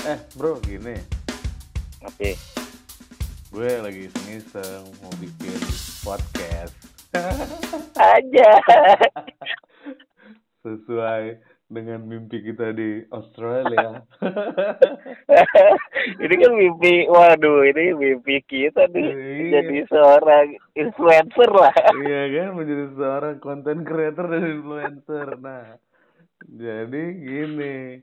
Eh bro gini Oke. Gue lagi iseng-iseng mau bikin podcast Aja. Sesuai dengan mimpi kita di Australia ini kan mimpi, waduh, ini mimpi kita nih Iya. jadi seorang influencer lah. Iya kan menjadi seorang content creator dan influencer Nah jadi gini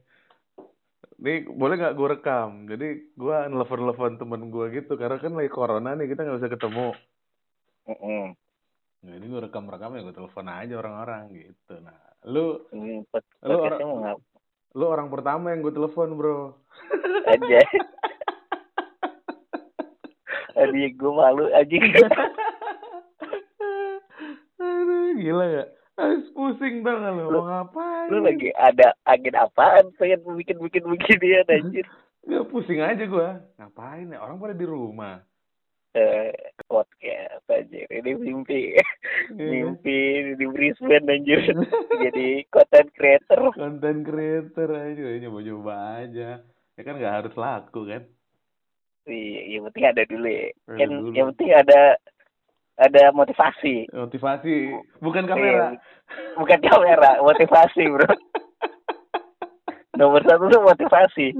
Nih boleh nggak gue rekam Jadi gue nelfon-nelfon temen gue gitu Karena kan lagi corona nih kita nggak bisa ketemu Mm-mm. Nah ini gue rekam-rekam ya gue telepon aja orang-orang gitu Nah lu pod- Lu orang- lu orang pertama yang gue telepon bro aja. Aduh, gue malu aja. Aduh, gila gak? Habis pusing tau gak lu, Lu- mau ngapain? Lu lagi ada angin apaan pengen bikin-bikin beginian anjir. Gak pusing aja gua. Ngapain ya? Orang pada di rumah. Eh, podcast anjir. Ini mimpi. Iya. mimpi di Brisbane anjir. Jadi content creator. Content creator aja, nyoba-nyoba aja. Ya kan gak harus laku kan? Iya, yang penting ada dulu ya. Ada Kan dulu. yang penting ada ada motivasi. Motivasi, bukan kamera. Iya, Bukan kamera, motivasi, Bro. Nomor satu tuh motivasi,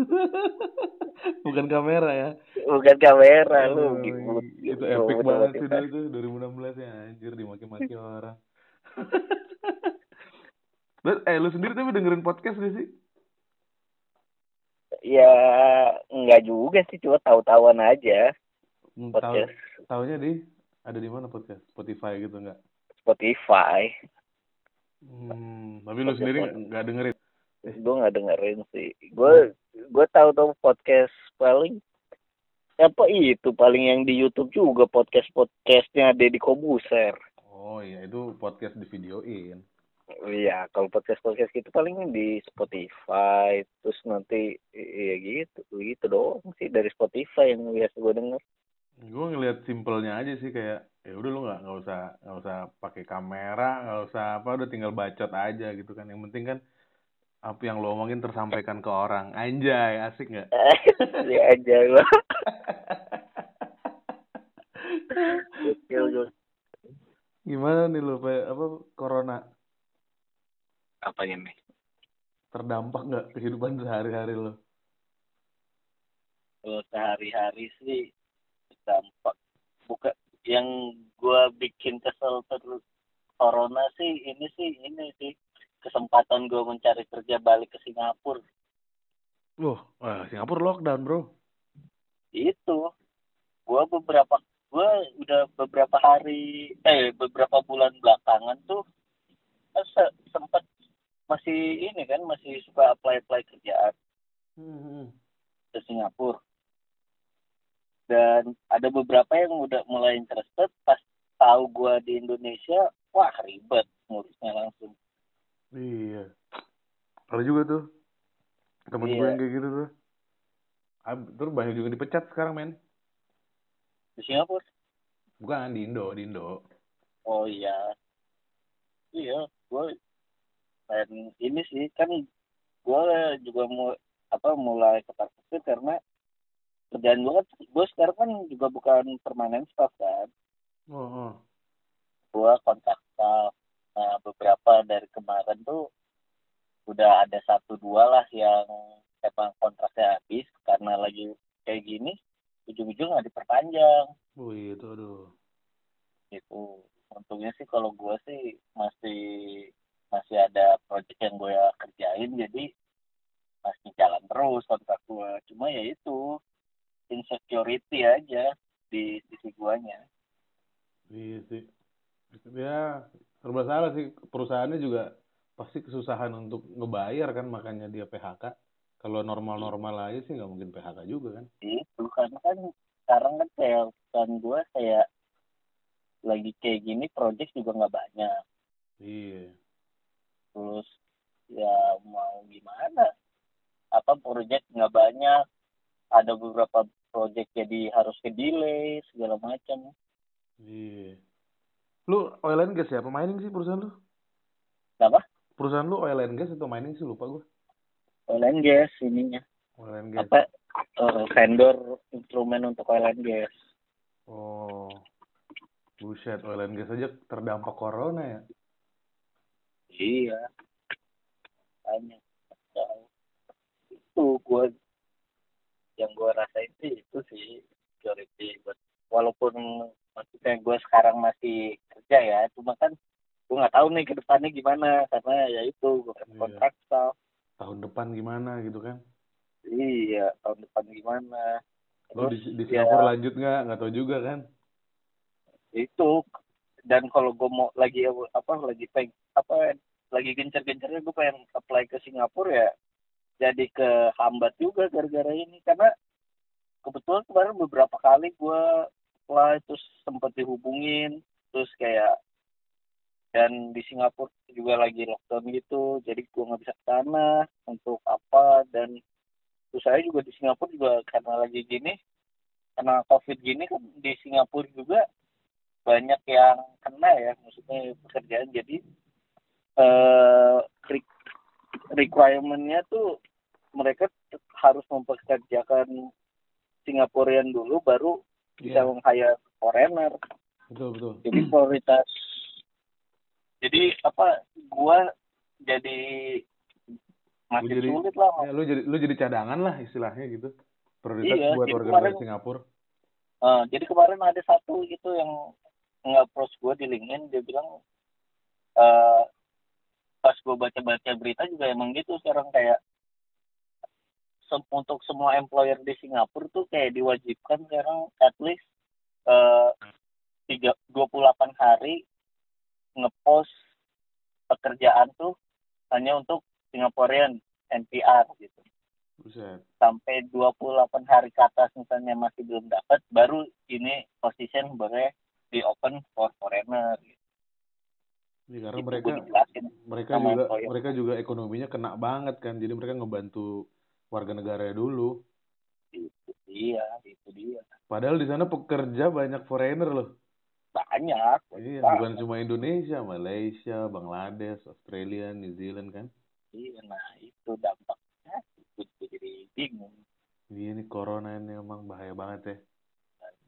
bukan kamera ya. bukan kamera lu. gitu. itu epic bukan banget sih tuh 2016 ya anjir dimaki-maki orang. Eh lu sendiri tapi dengerin podcast gak sih? Ya enggak juga sih, cuma tahu-tahuan aja Hmm, Tahu podcast tahunya di ada di mana podcast? Spotify gitu nggak? Spotify. Hmm, tapi lu sendiri nggak dengerin? Gue nggak dengerin sih. Gue gue tahu tahu podcast paling apa itu paling yang di YouTube juga podcast podcastnya Deddy Kobuser. Oh iya itu podcast di videoin. Iya, kalau podcast podcast gitu paling di Spotify, terus nanti ya gitu, gitu doang sih dari Spotify yang biasa gue denger. Gue ngeliat simpelnya aja sih kayak ya udah lu nggak nggak usah nggak usah pakai kamera, nggak usah apa udah tinggal bacot aja gitu kan. Yang penting kan apa yang lo omongin tersampaikan ke orang. Anjay, asik nggak? ya aja gue. Gokil, gokil. Gimana nih lo, apa corona Apanya nih? terdampak nggak kehidupan sehari-hari lo? Kalau sehari-hari sih dampak bukan yang gue bikin kesel terus corona sih ini sih ini sih kesempatan gue mencari kerja balik ke Singapura Wah, wah, Singapura lockdown bro. itu gue beberapa gue udah beberapa hari eh beberapa bulan belakangan tuh kan se- sempat masih ini kan masih suka apply apply kerjaan Hmm. ke Singapura dan ada beberapa yang udah mulai interested pas tahu gue di Indonesia wah ribet ngurusnya langsung Iya. Ada juga tuh temen gue Iya. yang kayak gitu tuh. Terus banyak juga dipecat sekarang men. di Singapura Bukan di Indo, di Indo. oh iya iya gue dan ini sih kan gue juga mau apa mulai ketar ketir karena kerjaan gue kan gue sekarang kan juga bukan permanen staff kan. Oh, oh. gue kontak staff. Nah beberapa dari kemarin tuh udah ada satu dua lah yang emang kontraknya habis. Karena lagi kayak gini ujung-ujung nggak diperpanjang. Oh iya tuh aduh. gitu. Untungnya sih kalau gue sih masih masih ada project yang gue kerjain. Jadi masih jalan terus kontrak gue cuma ya itu insecurity aja di sisi guanya Iya sih. Ya, serba salah sih. Perusahaannya juga pasti kesusahan untuk ngebayar kan, makanya dia PHK. Kalau normal-normal aja sih nggak mungkin PHK juga kan. itu karena kan sekarang kan kayak kan gue kayak lagi kayak gini project juga nggak banyak Iya. terus ya mau gimana apa project nggak banyak ada beberapa project jadi harus ke delay segala macam Iya. Lu oil and gas ya? Apa mining sih perusahaan lu? Kenapa? Perusahaan lu oil and gas atau mining sih lupa gua. oil and gas ininya Oil and gas. apa eh, vendor instrumen untuk oil and gas. Oh. Buset, oil and gas aja terdampak corona ya. Iya. Banyak. Itu gue yang gue rasain sih itu sih security buat walaupun maksudnya gue sekarang masih kerja ya cuma kan gue nggak tahu nih ke depannya gimana karena ya itu gue kan Iya. kontrak staff Tahun depan gimana gitu kan. iya tahun depan gimana Lo di, Terus, di ya, Singapura lanjut nggak? Nggak tahu juga kan. itu dan kalau gue mau lagi apa lagi peng apa lagi gencar-gencarnya gue pengen apply ke Singapura ya jadi ke hambat juga gara-gara ini. Karena kebetulan kemarin beberapa kali gue apply terus sempat dihubungin. Terus kayak dan di Singapura juga lagi lockdown gitu. Jadi gue nggak bisa ke sana untuk apa. Dan terus saya juga di Singapura juga karena lagi gini karena covid gini kan di Singapura juga banyak yang kena ya. Maksudnya pekerjaan. Jadi eh requirement-nya tuh mereka harus mempekerjakan Singaporean dulu baru bisa Iya, meng-hire foreigner betul betul. jadi prioritas jadi apa gua jadi masih jadi- sulit lah Ya, lu jadi lu jadi cadangan lah istilahnya gitu. Prioritas Iya, buat warga negara Singapura. Eh, jadi kemarin ada satu gitu yang nge-approach gue di LinkedIn dia bilang eh pas gue baca-baca berita juga emang gitu sekarang kayak sem- untuk semua employer di Singapura tuh kayak diwajibkan sekarang at least eh tiga 28 hari ngepost pekerjaan tuh hanya untuk Singaporean NPR gitu Buset. sampai 28 hari ke atas misalnya masih belum dapat baru ini position boleh di open for foreigner gitu. Ya, karena Itu mereka mereka juga employer. mereka juga ekonominya kena banget kan. Jadi mereka ngebantu warga negara dulu. itu dia itu dia Padahal di sana pekerja banyak foreigner loh. banyak Iya, Wah, bukan cuma Indonesia, Malaysia, Bangladesh, Australia, New Zealand kan. iya nah itu dampaknya itu jadi bingung Iya nih corona ini emang bahaya banget ya.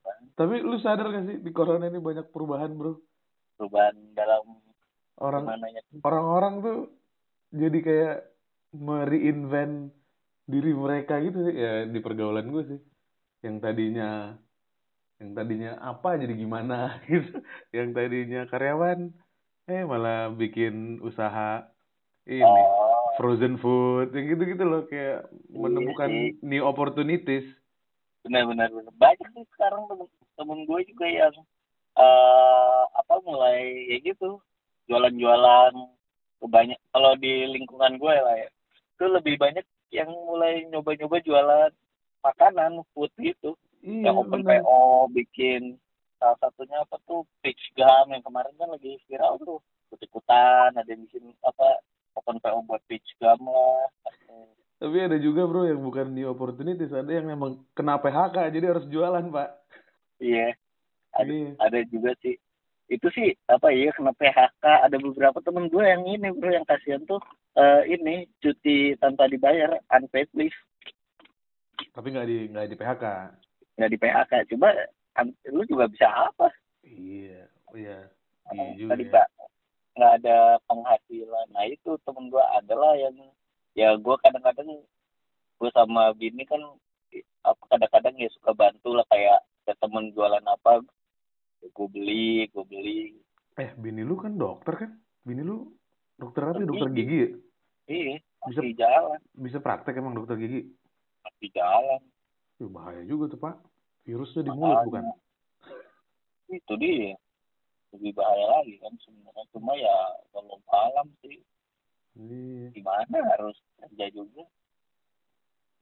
Kan? Tapi lu sadar gak sih di corona ini banyak perubahan bro? perubahan dalam Orang mananya orang-orang tuh jadi kayak mereinvent diri mereka gitu sih ya di pergaulan gue sih. Yang tadinya yang tadinya apa jadi gimana gitu. Yang tadinya karyawan eh malah bikin usaha ini oh frozen food yang gitu-gitu loh kayak menemukan sih. new opportunities. benar-benar benar. banyak sih sekarang temen, temen gue juga yang eh apa mulai ya gitu jualan-jualan kebanyak kalau di lingkungan gue lah ya itu lebih banyak yang mulai nyoba-nyoba jualan makanan food gitu Iya, yang open benar. PO bikin salah satunya apa tuh peach gum yang kemarin kan lagi viral tuh ikut-ikutan ada yang bikin apa open PO buat peach gum lah Tapi ada juga bro yang bukan new opportunities, ada yang memang kena PHK jadi harus jualan pak. iya ada Iya. ada juga sih itu sih apa ya kena PHK ada beberapa temen gue yang ini bro yang kasihan tuh eh, ini cuti tanpa dibayar unpaid leave Tapi nggak di nggak di PHK. nggak di PHK coba lu juga bisa apa Iya, oh iya, iya juga. tadi ya. pak nggak ada penghasilan nah itu temen gue adalah yang ya gue kadang-kadang gue sama bini kan apa kadang-kadang ya suka bantu lah kayak ada temen jualan apa gue beli gue beli Eh, bini lu kan dokter kan? Bini lu dokter apa? ya? Dokter Dokter gigi. gigi ya? iya Bisa jalan bisa praktek emang dokter gigi? masih jalan Ih, bahaya juga tuh pak. Virusnya di mulut bukan? itu dia lebih bahaya lagi kan sebenarnya cuma ya kalau alam sih Iya. gimana harus kerja juga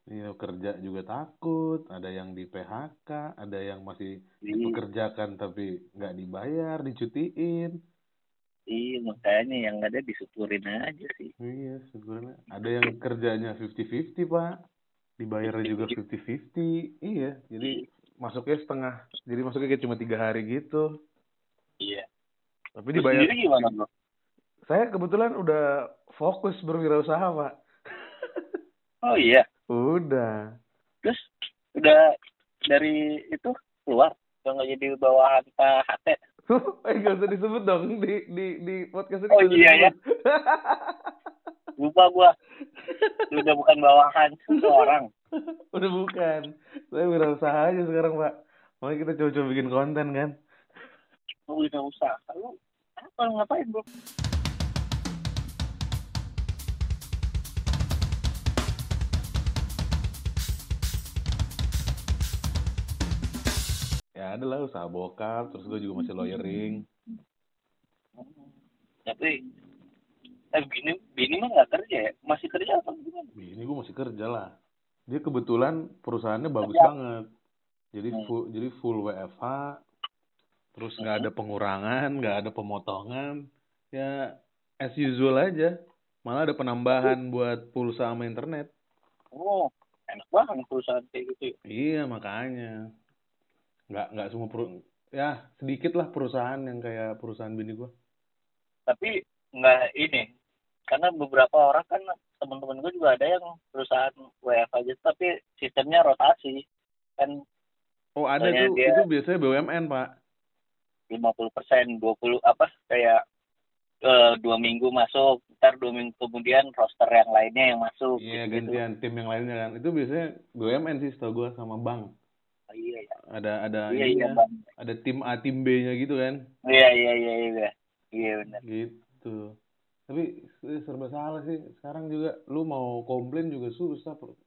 Iya kerja juga takut, ada yang di PHK, ada yang masih iya dipekerjakan tapi nggak dibayar, dicutiin. iya, makanya yang ada disuturin aja sih Iya, sebenarnya ada yang kerjanya 50-50, Pak. Dibayarnya juga 50-50. Iya, jadi masuknya setengah. Jadi masuknya kayak cuma tiga hari gitu. iya Tapi Terus dibayar. sendiri gimana bro Saya kebetulan udah fokus berwirausaha, Pak. oh iya Udah. Terus udah dari itu keluar udah nggak jadi bawahan Pak HT. eh gak usah disebut dong di di di podcast ini. Oh, nggak iya, ya. Lupa gua. udah bukan bawahan seseorang. Udah bukan. Saya berusaha aja sekarang pak. Makanya kita coba-coba bikin konten kan. Lu udah usaha. Lu apa ngapain bro? Ada lah usaha bokap, terus gue juga masih lawyering. Tapi eh bini bini mah nggak kerja ya? Masih kerja apa gimana? Ini gue masih kerja lah. Dia kebetulan perusahaannya bagus Kerja. banget. Jadi Hmm. full, jadi full WFH. Terus nggak ada pengurangan, nggak ada pemotongan. Ya as usual aja. Malah ada penambahan buat pulsa sama internet. Oh, enak banget perusahaan kayak gitu. ya. Iya makanya. Nggak nggak semua peru ya sedikit lah perusahaan yang kayak perusahaan bini gue. Tapi nggak ini. Karena beberapa orang kan teman-teman gue juga ada yang perusahaan WFH aja tapi sistemnya rotasi kan Oh ada tuh dia- itu biasanya BUMN pak. 50 persen 20 apa kayak eh, dua minggu masuk ntar dua minggu kemudian roster yang lainnya yang masuk Iya gitu-gitu. gantian tim yang lainnya kan. Itu biasanya BUMN sih setahu gue sama bank. Iya iya. Ada ada iya iya. Bang. ada tim A tim B nya gitu kan? Iya iya iya iya. Iya benar. Gitu. Tapi eh, serba salah sih. Sekarang juga lu mau komplain juga susah. Per-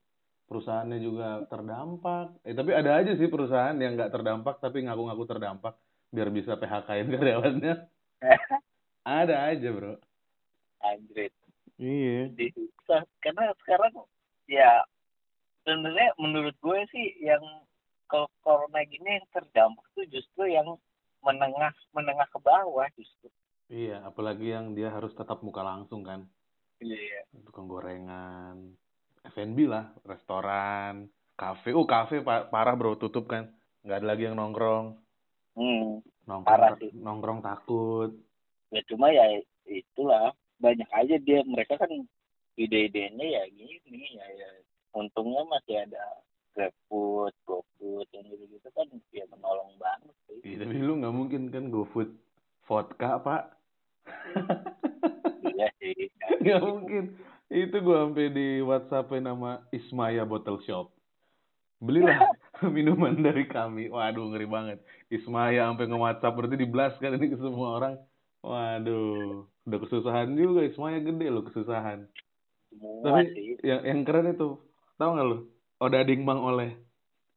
perusahaannya juga terdampak. Eh tapi ada aja sih perusahaan yang nggak terdampak tapi ngaku-ngaku terdampak biar bisa PHK-in karyawannya ada aja bro. Anjrit. iya. Di- sa- karena sekarang ya sebenarnya menurut gue sih yang kalau corona gini yang terdampak tuh justru yang menengah menengah ke bawah justru. Iya apalagi yang dia harus tatap muka langsung kan. Iya iya. Tukang gorengan F&B lah restoran kafe. Oh kafe pa- parah bro tutup kan. Nggak ada lagi yang nongkrong. Hmm. nongkrong Parah sih. nongkrong takut. Ya cuma ya itulah banyak aja dia mereka kan ide-idenya ya gini ya, ya. Untungnya masih ada GrabFood, GoFood yang gitu-gitu kan ya menolong banget sih. Iya, tapi lu nggak mungkin kan GoFood vodka pak. Iya sih. nggak mungkin. Itu gua sampai di WhatsApp nama Ismaya Bottle Shop. Belilah minuman dari kami. Waduh ngeri banget. Ismaya sampai nge-WhatsApp berarti diblas kan ini ke semua orang. Waduh udah kesusahan juga Ismaya gede lo kesusahan. Semua tapi sih. yang yang keren itu tahu nggak lo Odading Mang Oleh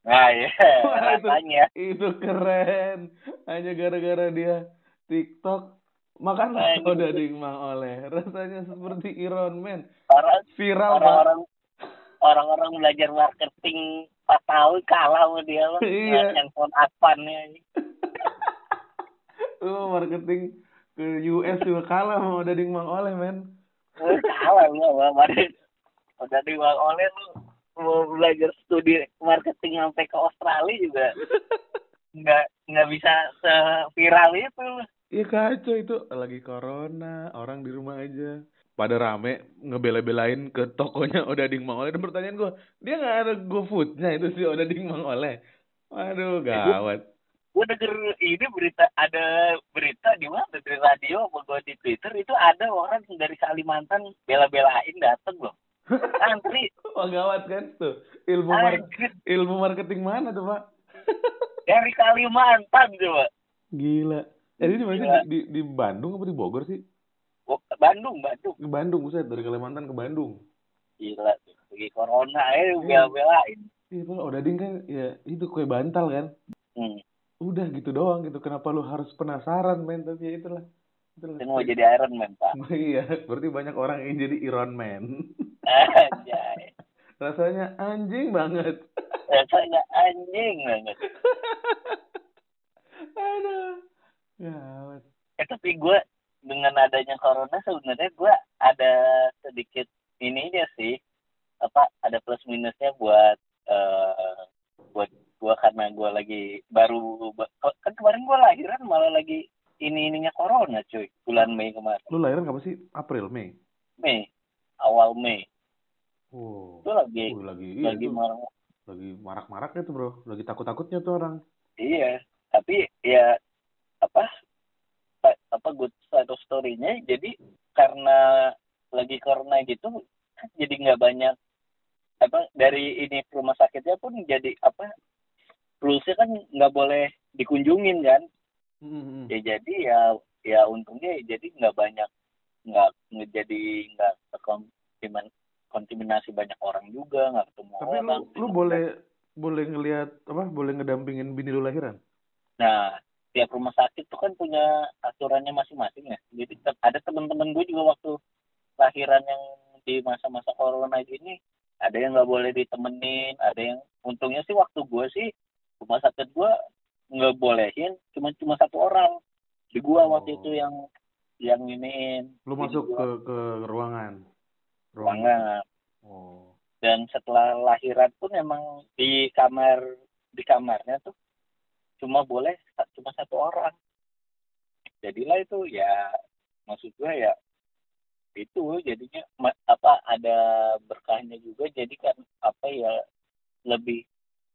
Nah ya Wah, itu- rasanya. itu keren hanya gara-gara dia TikTok makanlah Aduh. odading mang oleh rasanya seperti Iron Man Orang viral orang-orang orang-orang belajar marketing 4 tahun kalah sama dia loh. Iya. Handphone Advan-nya. lu marketing ke US juga kalah sama odading mang oleh men Lu kalah lu sama di Bang Oleh lu mau belajar studi marketing sampai ke Australia juga nggak nggak bisa seviral itu. Iya kacau itu lagi corona orang di rumah aja. Pada rame ngebela-belain ke tokonya Odading Mang Oleh dan pertanyaan gua dia nggak ada GoFoodnya itu si Odading Mang Oleh waduh gawat. gue denger ini berita ada berita di mana? Di radio apa gue di Twitter itu ada orang dari Kalimantan bela-belain dateng loh antri wah gawat kan tuh ilmu mar- ilmu marketing mana tuh pak dari Kalimantan coba Gila. Eh, ini di mana sih? Gila. Di, di Bandung apa di Bogor sih? Bandung Bandung Ke Bandung, buset. Dari Kalimantan ke Bandung. gila lagi corona eh bela-belain Iya, Pak. Odading kan, ya itu kue bantal kan. hmm. Udah gitu doang gitu. Kenapa lu harus penasaran, men? Tapi ya itulah. itulah. Mau jadi Iron Man pak iya, berarti banyak orang yang jadi Iron Man. Anjay. Rasanya anjing banget. rasanya anjing banget Aduh. Gawat. eh tapi gue dengan adanya corona sebenarnya gue ada sedikit ininya sih apa ada plus minusnya buat eh buat gue karena gue lagi baru kan kemarin gue lahiran malah lagi ini ininya corona cuy bulan Mei kemarin Lu lahiran kapan sih? April, Mei? Mei awal Mei Oh. itu lagi Uh, lagi iya lagi itu. marah lagi marak-marak itu bro lagi takut-takutnya tuh orang iya tapi ya apa pa- apa good side of story-nya jadi karena lagi corona gitu jadi nggak banyak apa dari ini rumah sakitnya pun jadi apa rulesnya kan nggak boleh dikunjungin kan Hmm. ya jadi ya ya untungnya ya jadi nggak banyak nggak jadi nggak terkontamin kontaminasi banyak orang juga nggak ketemu tapi lu orang lu boleh boleh ngelihat apa boleh ngedampingin bini lu lahiran? Nah tiap rumah sakit tuh kan punya aturannya masing-masing ya. Jadi ada teman-teman gue juga waktu lahiran yang di masa-masa corona ini ada yang nggak boleh ditemenin ada yang untungnya sih waktu gue sih rumah sakit gue nggak bolehin cuma cuma satu orang. Di gua waktu Oh. itu yang yang iniin. Lu masuk gua ke ke ruangan ruangan. Oh. Dan setelah lahiran pun emang di kamar di kamarnya tuh cuma boleh cuma satu orang. Jadilah itu ya maksud gue ya itu jadinya apa ada berkahnya juga. Jadi kan apa ya lebih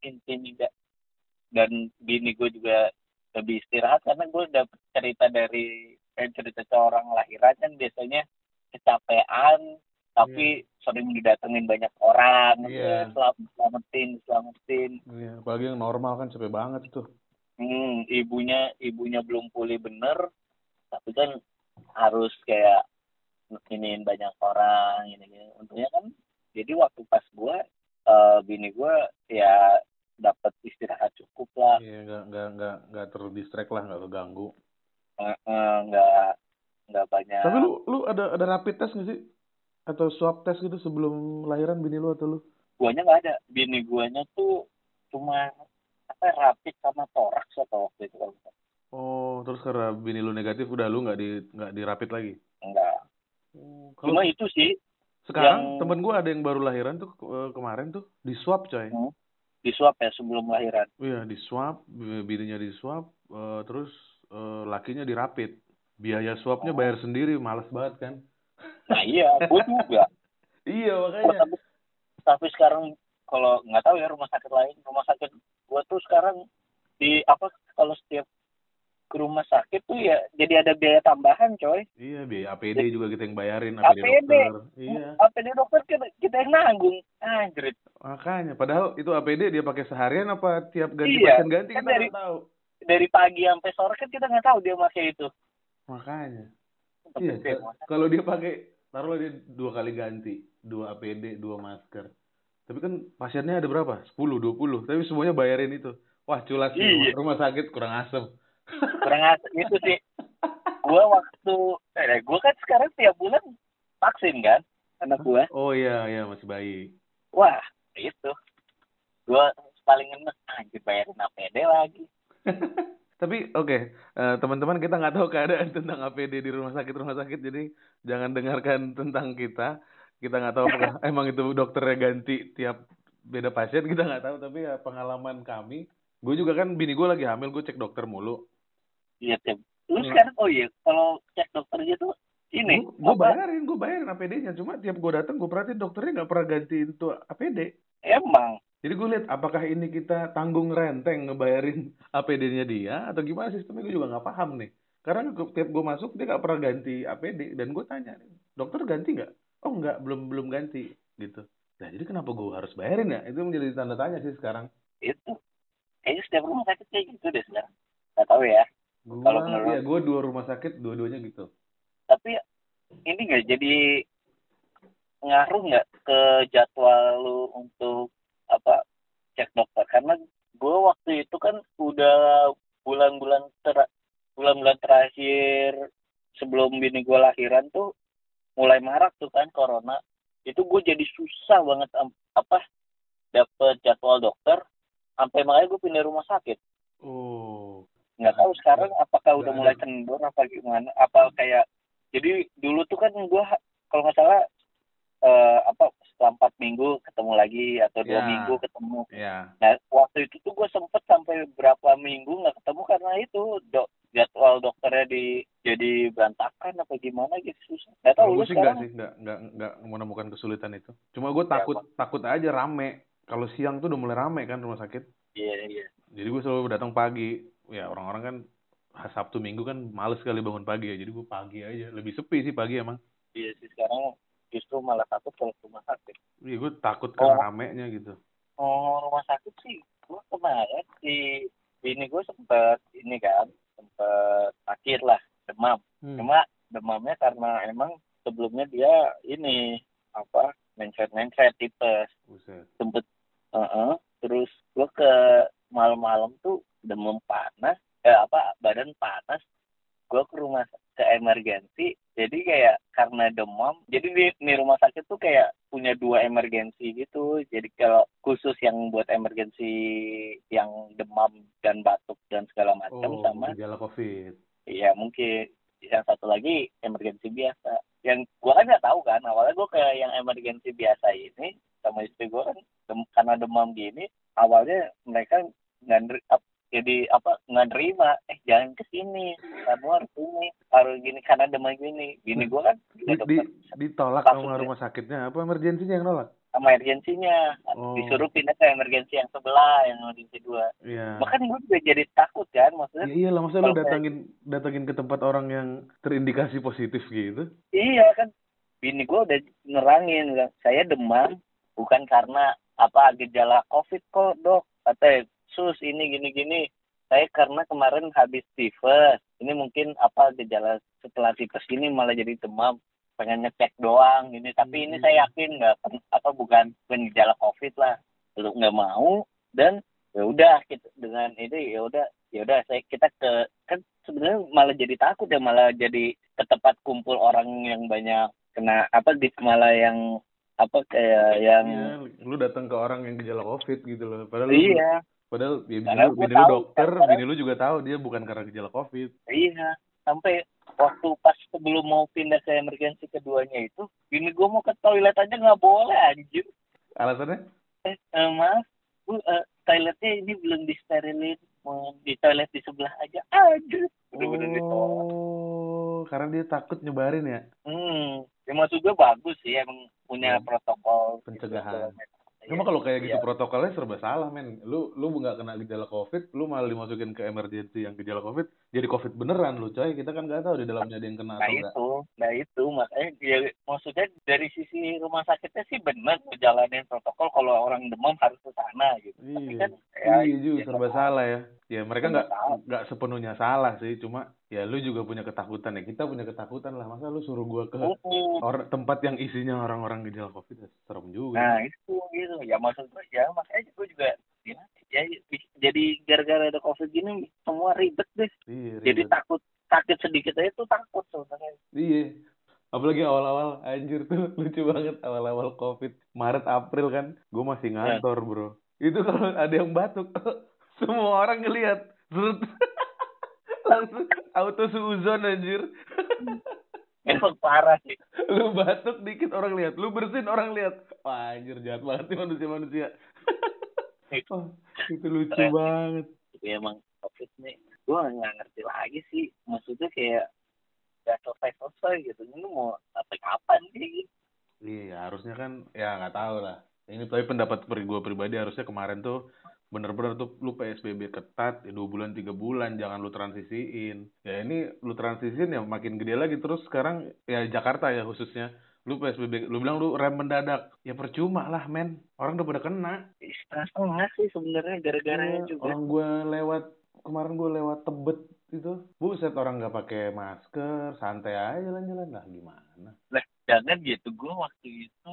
intimida dan bini gue juga lebih istirahat karena gue dapet cerita dari eh, cerita seorang lahiran kan biasanya kecapean tapi sering didatengin banyak orang Iya. eh, selam- selamatin selamatin. Iya apalagi yang normal kan capek banget itu. Hmm, ibunya ibunya belum pulih bener tapi kan harus kayak iniin banyak orang ini gini untungnya kan jadi waktu pas gue eh, bini gue ya dapat istirahat cukup lah. Iya nggak nggak nggak nggak terdistract lah nggak keganggu. Eh, eh, nggak nggak banyak. Tapi lu lu ada ada rapid test nggak sih atau swab test gitu sebelum lahiran bini lu atau lu guanya nggak ada bini guanya tuh cuma apa rapid sama toraks atau waktu itu kalau oh terus karena bini lu negatif udah lu nggak di nggak di rapid lagi enggak Oh, cuma itu sih sekarang yang- temen gua ada yang baru lahiran tuh eh, kemarin tuh di swab coy Hmm. di swab ya sebelum lahiran Iya di swab, bininya di swab, eh, terus eh, lakinya di rapid. Biaya swabnya Oh. bayar sendiri, males banget kan? Nah iya gue juga Iya makanya. tapi, tapi sekarang kalau nggak tahu ya rumah sakit lain rumah sakit gue tuh sekarang di apa kalau setiap ke rumah sakit tuh ya jadi ada biaya tambahan coy Iya biaya APD juga kita yang bayarin, APD, APD. dokter. Iya APD dokter kita, kita yang nanggung anjrit makanya. Padahal itu APD dia pakai seharian apa tiap ganti Iya, pasien ganti kan kita dari- nggak tahu. dari pagi sampai sore kan kita nggak tahu dia pakai itu Makanya. Tapi Iya. Kalau dia pakai, taruhlah dia dua kali ganti, dua APD, dua masker. Tapi kan pasiennya ada berapa? 10, 20. Tapi semuanya bayarin itu. Wah, culas sih, Iya. rumah, rumah sakit kurang asem. kurang asik itu sih gue waktu eh gue kan sekarang tiap bulan vaksin kan anak gue Oh iya, iya masih bayi. wah itu gue paling enak anjir bayarin APD lagi Tapi oke, eh, teman-teman kita nggak tahu keadaan tentang APD di rumah sakit rumah sakit, jadi jangan dengarkan tentang kita. Kita nggak tahu apakah emang itu dokternya ganti tiap beda pasien kita nggak tahu. Tapi ya pengalaman kami, gue juga kan bini gue lagi hamil, gue cek dokter mulu. iya tiap lu Iya. sekarang oh iya kalau cek dokternya tuh ini gue bayarin, gue bayarin APD-nya. Cuma tiap gue datang, gue perhatiin dokternya nggak pernah gantiin tuh APD. emang Jadi gue lihat apakah ini kita tanggung renteng ngebayarin APD-nya dia atau gimana sistemnya gue juga nggak paham nih. Karena gua- tiap gue masuk dia nggak pernah ganti APD dan gue tanya, dokter ganti nggak? Oh nggak, belum belum ganti gitu. Nah jadi kenapa gue harus bayarin ya? Itu menjadi tanda tanya sih sekarang. itu kayaknya setiap rumah sakit kayak gitu deh sekarang nggak tahu ya Gue Kalau menurut- ya gue dua rumah sakit dua-duanya gitu. tapi ini nggak jadi ngaruh nggak ke jadwal lu untuk apa cek dokter. Karena gue waktu itu kan udah bulan-bulan ter bulan-bulan terakhir sebelum bini gue lahiran tuh mulai marak tuh kan corona. Itu gue jadi susah banget apa dapet jadwal dokter. Sampai makanya gue pindah rumah sakit. Oh, nggak tahu sekarang apakah udah mulai kendor apa gimana. Apa kayak jadi dulu tuh kan gua kalau nggak salah eh, apa setelah empat minggu ketemu lagi atau dua Ya. minggu ketemu. Ya nah waktu itu tuh gue sempet sampai berapa minggu nggak ketemu karena itu dok jadwal dokternya di jadi berantakan apa gimana gitu susah. Nggak tahu kalau lu gue sih sekarang sih enggak enggak enggak menemukan kesulitan itu. Cuma gue Ya, takut takut aja rame. Kalau siang tuh udah mulai rame kan rumah sakit. Iya iya. Jadi gue selalu datang pagi. Ya orang-orang kan Sabtu Minggu kan males sekali bangun pagi ya. Jadi gue pagi aja. Lebih sepi sih pagi emang. Iya sih sekarang justru malah takut kalau ke rumah sakit iya gue takut kan Oh. ramenya gitu oh rumah sakit sih gue kemarin si bini gue sempet ini kan sempet sakit lah demam Hmm. cuma demamnya karena emang sebelumnya dia ini apa mencret mencret tipes Buset. sempet Heeh. terus gue ke malam-malam tuh demam panas eh apa badan panas gue ke rumah ke emergensi jadi kayak karena demam jadi di, di rumah sakit tuh kayak punya dua emergensi gitu jadi kalau khusus yang buat emergensi yang demam dan batuk dan segala macam oh sama gejala covid Iya mungkin yang satu lagi emergensi biasa. Yang gua kan nggak tahu kan awalnya gua ke yang emergensi biasa ini sama istri gua kan dem- karena demam gini awalnya mereka nggak jadi apa nggak nerima. Eh jangan ke sini kamu harus ini harus gini karena demam gini. Gini gua kan di, di, ditolak sama rumah sakitnya apa emergensinya yang nolak? Sama emergensinya. Oh. disuruh pindah ke emergensi yang sebelah yang emergensi dua. Iya. Bahkan gua juga jadi takut kan maksudnya Ya iyalah masa lu Kalau kayak- datangin datangin ke tempat orang yang terindikasi positif gitu. Iya kan, bini gue udah nerangin saya demam bukan karena apa gejala covid kok dok, katanya sus ini gini gini. Saya karena kemarin habis tifus, ini mungkin apa gejala setelah tifus ini malah jadi demam, pengen ngecek doang ini. Tapi ini Hmm. saya yakin nggak apa bukan bukan gejala covid lah, untuk nggak mau dan ya udah kita dengan ini ya udah ya udah saya kita ke kan sebenarnya malah jadi takut ya malah jadi ke tempat kumpul orang yang banyak kena apa di malah yang apa kayak yang Iya, lu datang ke orang yang gejala covid gitu loh. Padahal lu- iya padahal ya, bini lu, bini lu tahu, dokter, karena- bini lu juga tahu dia bukan karena gejala covid. iya sampai waktu pas sebelum mau pindah ke emergensi keduanya itu bini gue mau ke toilet aja nggak boleh anjir Alasannya? eh, eh, maaf bu eh, toiletnya ini belum disterilin mau di toilet di sebelah aja aduh bener-bener ditolak Oh, karena dia takut nyebarin ya. hmm ya maksud gue bagus sih emang punya Ya. protokol Pencegahan. Iya, Cuma kalau kayak gitu iya. protokolnya serba salah, men. Lu lu nggak kena gejala covid, lu malah dimasukin ke emergency yang gejala covid, jadi covid beneran lu, coy. Kita kan nggak tahu di dalamnya ada yang kena Nah atau enggak. itu, nah itu makanya ya, maksudnya dari sisi rumah sakitnya sih benar menjalanin protokol kalau orang demam harus ke sana gitu. Tapi Iya. kan ya, iya juga ya, serba salah ya. Ya mereka Serba nggak nggak sepenuhnya salah sih, cuma ya lu juga punya ketakutan ya. Kita punya ketakutan lah. Masa lu suruh gua ke Mm-mm. orang tempat yang isinya orang-orang gejala covid ya serem juga. Nah itu gitu ya maksud gue ya makanya gue juga gimana ya bis- jadi gara-gara ada covid gini semua ribet deh. Iya. Jadi ribet. takut sakit sedikit aja tuh takut sebenarnya. Iya. Apalagi awal-awal anjir tuh lucu banget awal-awal covid Maret April kan gue masih ngantor bro itu kalau ada yang batuk semua orang ngelihat. Zrut. langsung auto suuzon anjir. Emang parah sih. lu batuk dikit orang lihat. Lu bersin orang lihat. Wah anjir jahat banget nih manusia-manusia. Oh, itu lucu Keren. banget. Ya, emang covid nih. Gue nggak ngerti lagi sih. Maksudnya kayak gak selesai selesai gitu. Ini mau sampai kapan sih? Iya, harusnya kan ya nggak tahu lah. Ini tapi pendapat gue pribadi harusnya kemarin tuh bener-bener tuh lu PSBB ketat ya dua bulan tiga bulan jangan lu transisiin. Ya ini lu transisiin ya makin gede lagi. Terus sekarang ya Jakarta ya khususnya. Lu PSBB lu bilang lu rem mendadak. Ya percuma lah men. Orang udah pada kena. Setengah sih sebenarnya gara-garanya Iya, juga. orang gue lewat kemarin gue lewat tebet itu. Buset orang nggak pakai masker santai aja jalan-jalan. Lah gimana? Lah jangan gitu gue waktu itu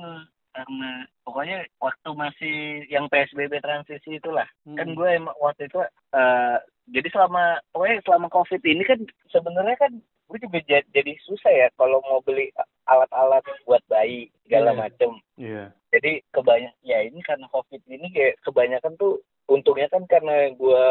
karena pokoknya waktu masih yang PSBB transisi itulah kan Hmm. gue emang waktu itu eh, jadi selama pokoknya selama covid ini kan sebenarnya kan gue juga jadi, jadi susah ya kalau mau beli alat-alat buat bayi segala Iya. macem iya jadi kebanyak ya ini karena covid ini kayak kebanyakan tuh untungnya kan karena gue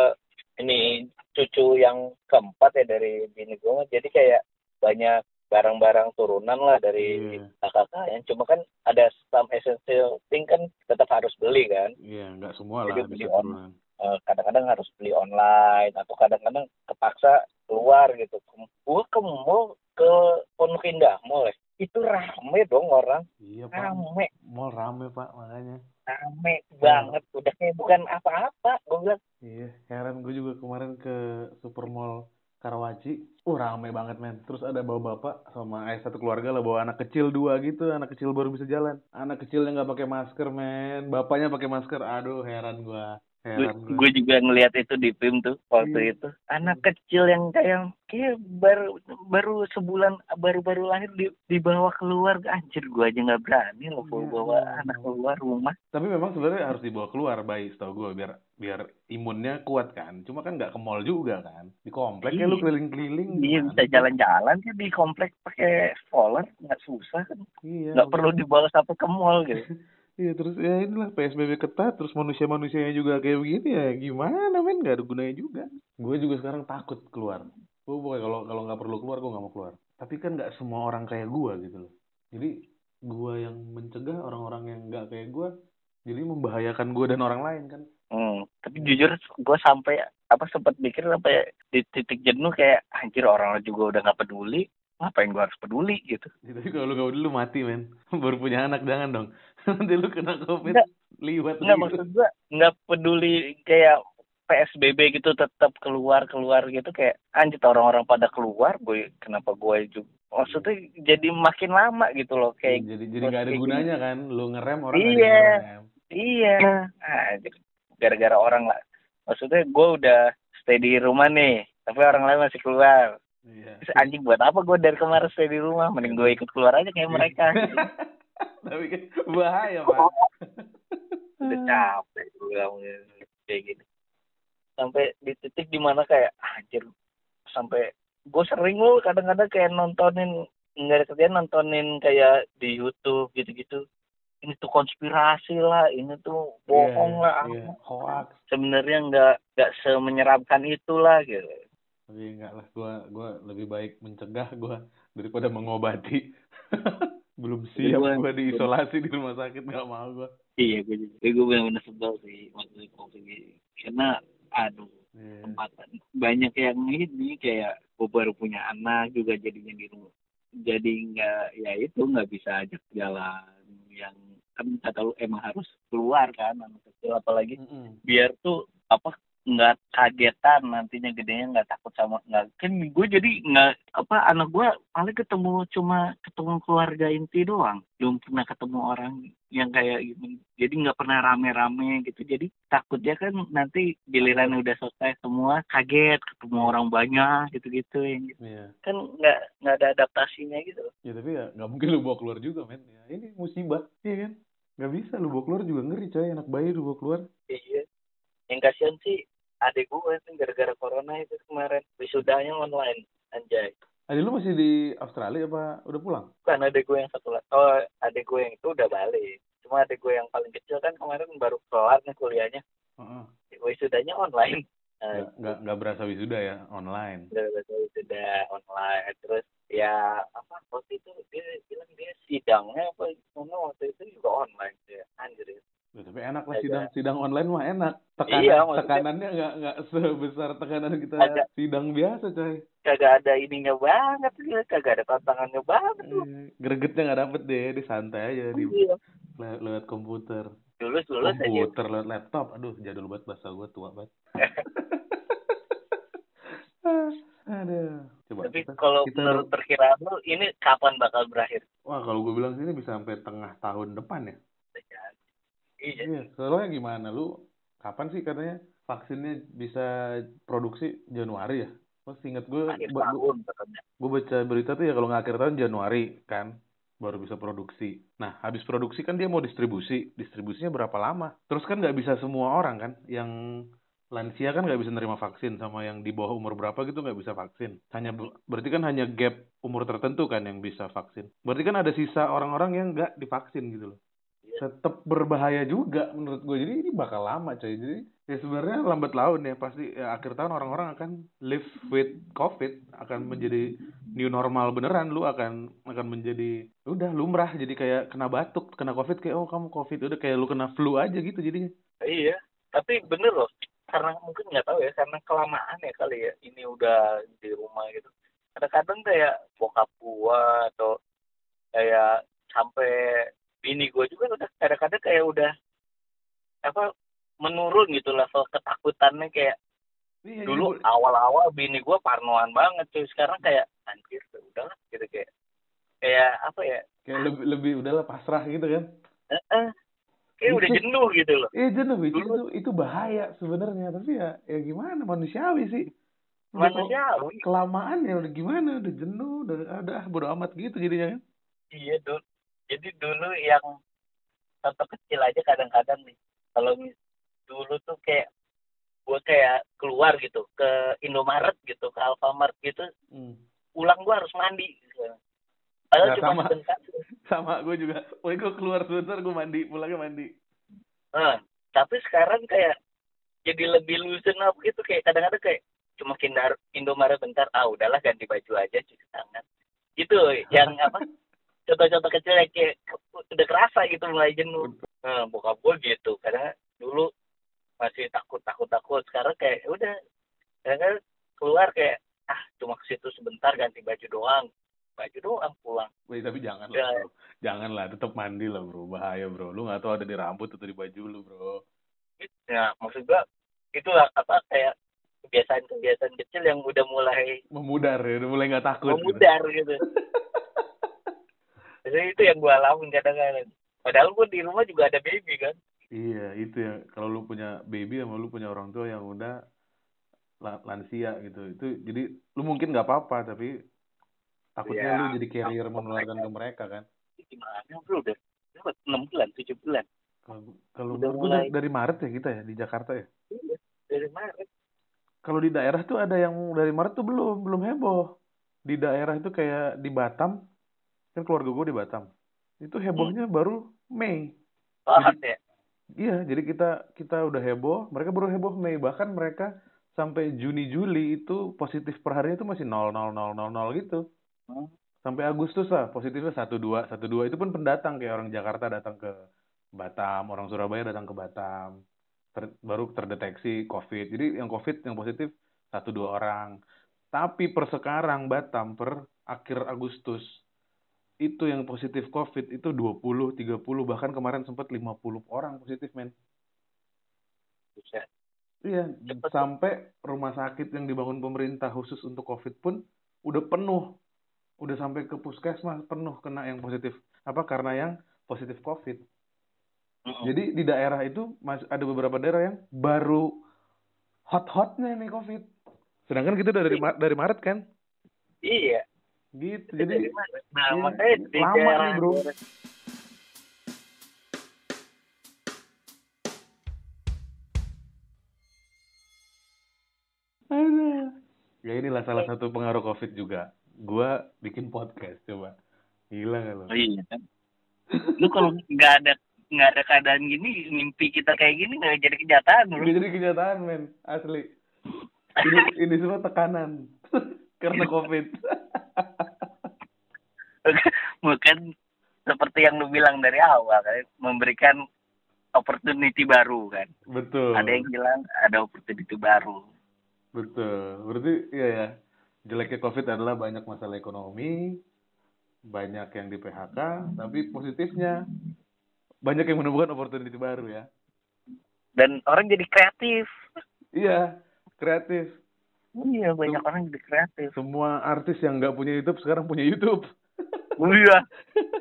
ini cucu yang keempat ya dari bini gue jadi kayak banyak barang-barang turunan lah dari Iya. kakak yang cuma kan ada some essential thing kan tetap harus beli kan Iya, nggak semua lah Jadi beli on- turunan. Eh, kadang-kadang harus beli online atau kadang-kadang kepaksa keluar gitu gue ke mall ke Pondok Indah mall ya itu rame dong orang Iya, Pak. rame Mall rame, Pak, makanya. rame banget udah kayak bukan apa-apa gue bilang Iya, heran gue juga kemarin ke Supermall Karawaci. Uh, rame banget, men. Terus ada bawa bapak sama eh, satu keluarga lah bawa anak kecil dua gitu. Anak kecil baru bisa jalan. Anak kecilnya nggak pakai masker, men. Bapaknya pakai masker. Aduh, heran gua. Gua. gue juga ngelihat itu di film tuh waktu Iya. itu anak kecil yang kayak kayak baru baru sebulan baru-baru lahir di dibawa keluar anjir gue aja nggak berani loh Iya, bawa iya. anak keluar rumah Tapi memang sebenarnya harus dibawa keluar bayi, setahu gue biar biar imunnya kuat kan. Cuma kan nggak ke mall juga kan. Di komplek ya lu Iya. keliling-keliling. dia gimana bisa jalan-jalan kan di komplek pakai stroller nggak susah kan Iya. nggak perlu dibawa sampai ke mall gitu Iya terus ya inilah PSBB ketat terus manusia-manusianya juga kayak begini ya gimana men nggak ada gunanya juga. Gue juga sekarang takut keluar. Gue pokoknya kalau kalau nggak perlu keluar gue nggak mau keluar. Tapi kan nggak semua orang kayak gue gitu loh. Jadi gue yang mencegah orang-orang yang nggak kayak gue jadi membahayakan gue dan orang lain kan. Hmm, tapi jujur gue sampai apa sempat mikir sampai di titik jenuh kayak anjir orang juga udah nggak peduli ngapain gue harus peduli gitu tapi kalau lu nggak peduli lu mati men. Baru punya anak jangan dong. Nanti lu kena covid Nggak. liwat nggak gitu. maksud gue nggak peduli kayak PSBB gitu tetap keluar keluar gitu kayak anjir orang-orang pada keluar gue kenapa gue juga maksudnya jadi makin lama gitu loh kayak jadi jadi nggak ada gunanya kan. Lu ngerem orang Iya. ngerem. iya anjir gara-gara orang lah maksudnya gue udah stay di rumah nih tapi orang lain masih keluar Iya. Anjing buat apa gue dari kemarin stay di rumah mending gue ikut keluar aja kayak mereka. tapi kan bahaya pak. udah capek gue bilang kayak gini. Sampai di titik di mana kayak anjir. Sampai gue sering loh kadang-kadang kayak nontonin nggak ada kerjaan nontonin kayak di YouTube gitu-gitu. Ini tuh konspirasi lah ini tuh bohong Iya, lah. iya. hoax. Sebenarnya nggak nggak semenyeramkan itulah gitu. Tapi enggak lah gua gua lebih baik mencegah gua daripada mengobati belum siap gua diisolasi di rumah sakit nggak mau gua iya gue juga gue benar-benar sebel sih waktu covid ini karena aduh Iya. kesempatan banyak yang ini kayak gue baru punya anak juga jadinya di rumah jadi nggak ya itu nggak bisa ajak jalan yang kan kata lu emang harus keluar kan anak kecil apalagi Mm-mm. biar tuh apa nggak kagetan nantinya gedenya nggak takut sama nggak kan gue jadi nggak apa anak gue paling ketemu cuma ketemu keluarga inti doang. Belum pernah ketemu orang yang kayak gini. Jadi nggak pernah rame-rame gitu. Jadi takutnya kan nanti giliran udah selesai semua kaget ketemu orang banyak gitu-gitu yang gitu. Iya. kan nggak nggak ada adaptasinya gitu. Ya tapi ya nggak mungkin lu bawa keluar juga men. Ya, ini musibah iya kan? Nggak bisa lu bawa keluar juga ngeri coy. Anak bayi lu bawa keluar. Iya. Yang kasihan sih adik gue sih gara-gara corona itu kemarin. Wisudanya online anjay. Adik lu masih di Australia apa udah pulang? Bukan adik gue yang satu oh adik gue yang itu udah balik. Cuma adik gue yang paling kecil kan kemarin baru kelar nih kuliahnya. Heeh. wisudanya online. Nggak nggak nggak berasa wisuda ya online. Udah wisuda online. Terus ya apa waktu itu dia bilang dia sidangnya apa gimana waktu itu juga online ya. Anjir. Ya, tapi enak lah Agak- sidang sidang online mah enak. Tekanan Iya, tekanannya nggak nggak sebesar tekanan kita Agak- sidang biasa coy. Kagak ada ininya banget dia kagak ada tantangannya banget tuh Eh, gregetnya nggak dapet deh di santai aja di iya. le- lewat komputer. Lulus lulus aja. Komputer lewat laptop. Aduh jadul banget bahasa gue tua banget. Aduh. Coba tapi kita, kalau kita menurut perkiraan lu ini kapan bakal berakhir? Wah kalau gue bilang sih ini bisa sampai tengah tahun depan ya iya iya soalnya gimana lu kapan sih katanya vaksinnya bisa produksi Januari ya Mas ingat gue akhir gue tahun katanya baca berita tuh ya kalau nggak akhir tahun Januari kan baru bisa produksi. Nah habis produksi kan dia mau distribusi, distribusinya berapa lama? Terus kan nggak bisa semua orang kan, yang lansia kan nggak bisa nerima vaksin sama yang di bawah umur berapa gitu nggak bisa vaksin. Hanya ber- berarti kan hanya gap umur tertentu kan yang bisa vaksin. Berarti kan ada sisa orang-orang yang nggak divaksin gitu loh. Tetap berbahaya juga menurut gue jadi ini bakal lama coy. Jadi ya sebenarnya lambat laun ya. Pasti ya, akhir tahun orang-orang akan live with covid akan menjadi new normal beneran. Lu akan akan menjadi udah lumrah. Jadi kayak kena batuk kena covid kayak oh kamu covid. Udah kayak lu kena flu aja gitu jadinya. Iya. Tapi bener loh. Karena mungkin nggak tahu ya karena kelamaan ya kali ya ini udah di rumah gitu. Kadang-kadang kayak bokap gua atau kayak sampai bini gue juga udah kadang-kadang kayak udah apa menurun gitu level ketakutannya kayak Iya, dulu iya, awal-awal bini gue parnoan banget cuy sekarang kayak anjir ya udahlah gitu kayak kayak apa ya? Kayak lebih lebih udahlah pasrah gitu kan? Eh, eh, kayak udah jenuh gitu loh. Iya jenuh itu Dulu- itu, itu bahaya sebenarnya tapi ya ya gimana manusiawi sih. Manusiawi. kelamaan ya udah gimana udah jenuh udah udah bodo amat gitu jadinya kan? Iya dulu jadi dulu yang contoh kecil aja kadang-kadang nih kalau mis- dulu tuh kayak gue kayak keluar gitu ke Indomaret gitu ke Alfamart gitu hmm. pulang gue harus mandi gitu. Padahal Nah, cuma sama. sebentar. sama gue juga Woi gue keluar sebentar gue mandi pulangnya mandi Nah, tapi sekarang kayak jadi lebih loosen up gitu kayak kadang-kadang kayak cuma kindar Indomaret bentar ah udahlah ganti baju aja cuci tangan gitu yang apa contoh-contoh kecil yang kayak udah kerasa gitu mulai jenuh. Nah, bokap gue gitu. Karena dulu masih takut takut takut. Sekarang kayak udah. Kadang keluar kayak ah cuma ke situ sebentar ganti baju doang. Baju doang pulang. Woi tapi jangan Ya. lah bro. Jangan lah tetap mandi lah bro. Bahaya bro. Lu nggak tahu ada di rambut atau di baju lu bro. Nah maksud gua itu apa kayak kebiasaan-kebiasaan kecil yang udah mulai memudar ya udah mulai nggak takut gitu. memudar gitu. Jadi itu yang gua alamin kadang-kadang. Padahal gua di rumah juga ada baby kan. Iya, itu ya. Kalau lu punya baby sama lu punya orang tua yang udah la- lansia gitu. Itu jadi lu mungkin nggak apa-apa tapi takutnya Iya. lu jadi carrier menularkan ke mereka kan. Gimana bro udah? 6 bulan, 7 bulan. Kalau gua mulai. dari, dari Maret ya kita ya di Jakarta ya. Iya, dari Maret. Kalau di daerah tuh ada yang dari Maret tuh belum belum heboh. Di daerah itu kayak di Batam, kan keluarga gua di Batam. Itu hebohnya baru Mei. Banget ya. Iya, jadi kita kita udah heboh, mereka baru heboh Mei. Bahkan mereka sampai Juni Juli itu positif per harinya itu masih 0,0000 gitu. Hmm. Sampai Agustus lah positifnya 12, 12 itu pun pendatang kayak orang Jakarta datang ke Batam, orang Surabaya datang ke Batam. Ter- baru terdeteksi COVID. Jadi yang COVID yang positif satu dua orang. Tapi per sekarang Batam per akhir Agustus itu yang positif COVID itu 20, 30 bahkan kemarin sempat 50 orang positif men. Buset. Iya, Cepet. sampai rumah sakit yang dibangun pemerintah khusus untuk COVID pun udah penuh. Udah sampai ke puskesmas penuh kena yang positif. Apa? Karena yang positif COVID. Mm-mm. Jadi di daerah itu masih ada beberapa daerah yang baru hot-hotnya nih COVID. Sedangkan kita dari Ma- dari Maret kan? Iya. Gitu. Jadi, Jadi nah, iya, makanya di lama nih, bro. Ya inilah salah satu pengaruh COVID juga. Gua bikin podcast coba. Gila gak lo? Oh, iya kan. Lu kalau nggak ada nggak ada keadaan gini, mimpi kita kayak gini nggak jadi kenyataan bro. Jadi kenyataan men, asli. Ini, ini semua tekanan karena COVID. Bukan seperti yang lu bilang dari awal kan, memberikan opportunity baru kan. Betul. Ada yang bilang ada opportunity baru. Betul. Berarti iya ya. Jeleknya COVID adalah banyak masalah ekonomi, banyak yang di PHK, tapi positifnya banyak yang menemukan opportunity baru ya. Dan orang jadi kreatif. Iya, kreatif. Iya, banyak orang jadi kreatif. Semua artis yang nggak punya YouTube sekarang punya YouTube. Iya.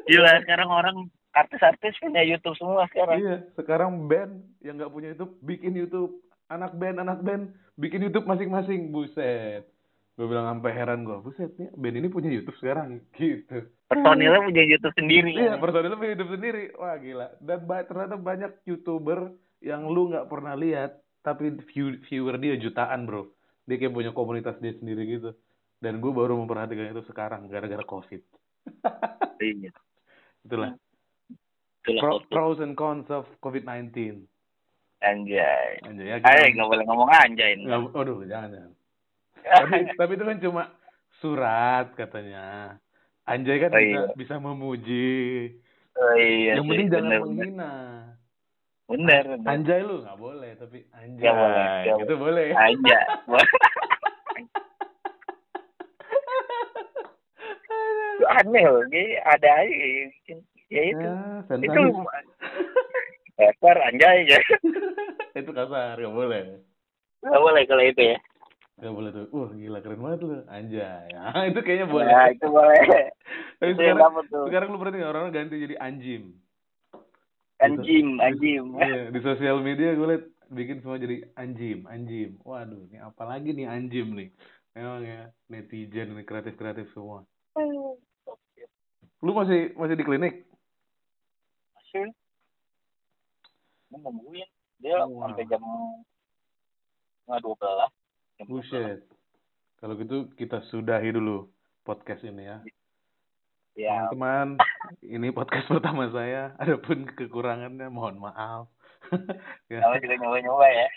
Gila, sekarang orang artis-artis punya YouTube semua sekarang. Iya, sekarang band yang nggak punya YouTube bikin YouTube. Anak band, anak band bikin YouTube masing-masing. Buset. Gue bilang sampai heran gue, buset nih band ini punya YouTube sekarang gitu. Personilnya punya YouTube sendiri. Iya, personilnya punya YouTube sendiri. Wah, gila. Dan ba- ternyata banyak YouTuber yang lu nggak pernah lihat, tapi view viewer dia jutaan, bro. Dia kayak punya komunitas dia sendiri gitu. Dan gue baru memperhatikan itu sekarang, gara-gara COVID. Iya. Itulah. itulah pro, pros and cons of COVID-19. Anjay. Anjay ya. Ayo, kita- nggak boleh ngomong anjay. Nggak- aduh, jangan, jangan. tapi, tapi itu kan cuma surat katanya. Anjay kan Oh, bisa, iya. bisa memuji. oh iya Yang penting jangan bener, menghina. Bener, bener. Anjay lu nggak boleh, tapi anjay Nggak boleh, nggak gitu boleh. Anjay. aneh loh, ini ada aja yang bikin. Ya itu. Ya, itu. Ekor anjay ya. itu kasar, nggak boleh. Nggak boleh kalau itu ya. Nggak boleh tuh. Wah, gila keren banget lu. Anjay. Ah, itu kayaknya boleh. Nah, itu boleh. Tapi itu sekarang, tuh. sekarang lu berarti orang-orang ganti jadi anjim. Anjim, anjim. Iya, di sosial media gue liat bikin semua jadi anjim, anjim. Waduh, ini apalagi nih anjim nih. Memang ya, netizen ini kreatif-kreatif semua. Lu masih masih di klinik? Masih. Ini nungguin. Dia Wow. sampai jam nggak dua belas. 12. Buset. Kalau gitu kita sudahi dulu podcast ini ya. Ya, Teman-teman, ini podcast pertama saya. Adapun kekurangannya mohon maaf. ya, kalau juga nyoba-nyoba ya.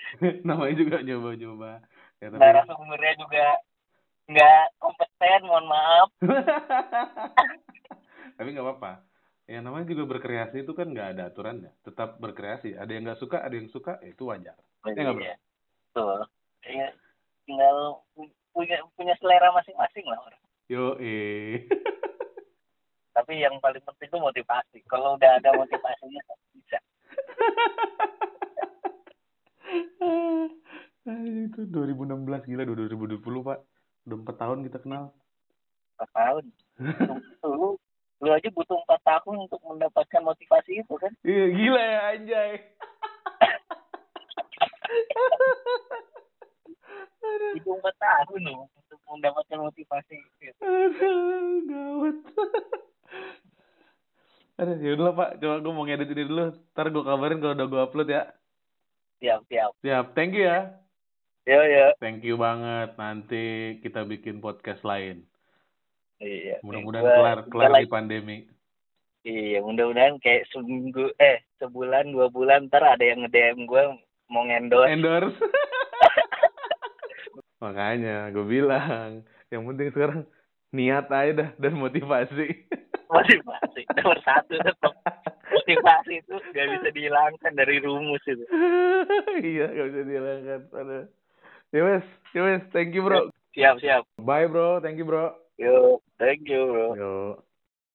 namanya juga nyoba-nyoba. Ya, tapi... Narasumbernya juga nggak kompeten, mohon maaf. Tapi nggak apa-apa. Ya namanya juga berkreasi itu kan nggak ada aturannya. Tetap berkreasi. Ada yang nggak suka, ada yang suka, ya itu wajar. Ya nggak? Iya. Tuh. Ya, tinggal punya punya selera masing-masing lah orang. Yo eh. Tapi yang paling penting itu motivasi. Kalau udah ada motivasinya bisa. Itu 2016 gila 2020 pak udah empat tahun kita kenal Empat tahun. Lu, aja butuh empat tahun untuk mendapatkan motivasi itu kan? iya gila ya anjay Itu empat tahun loh untuk mendapatkan motivasi itu. aduh, gawat. Aduh, ya udah Pak, coba gue mau ngedit ini dulu. Ntar gue kabarin kalau udah gue upload ya. Siap, siap. Siap, thank you ya. Yo, yo. Thank you banget. Nanti kita bikin podcast lain. Iya. Mudah-mudahan kelar kelar di pandemi. Iya, mudah-mudahan kayak seminggu eh sebulan dua bulan ntar ada yang nge-DM gue mau ngendorse. Endorse. Makanya gue bilang, yang penting sekarang niat aja dah dan motivasi. motivasi nomor satu tetap motivasi itu gak bisa dihilangkan dari rumus itu. iya, gak bisa dihilangkan. Aduh. Ya wes, ya wes, thank you bro. Siap siap. Bye bro, thank you bro. Yo, thank you bro. Yo.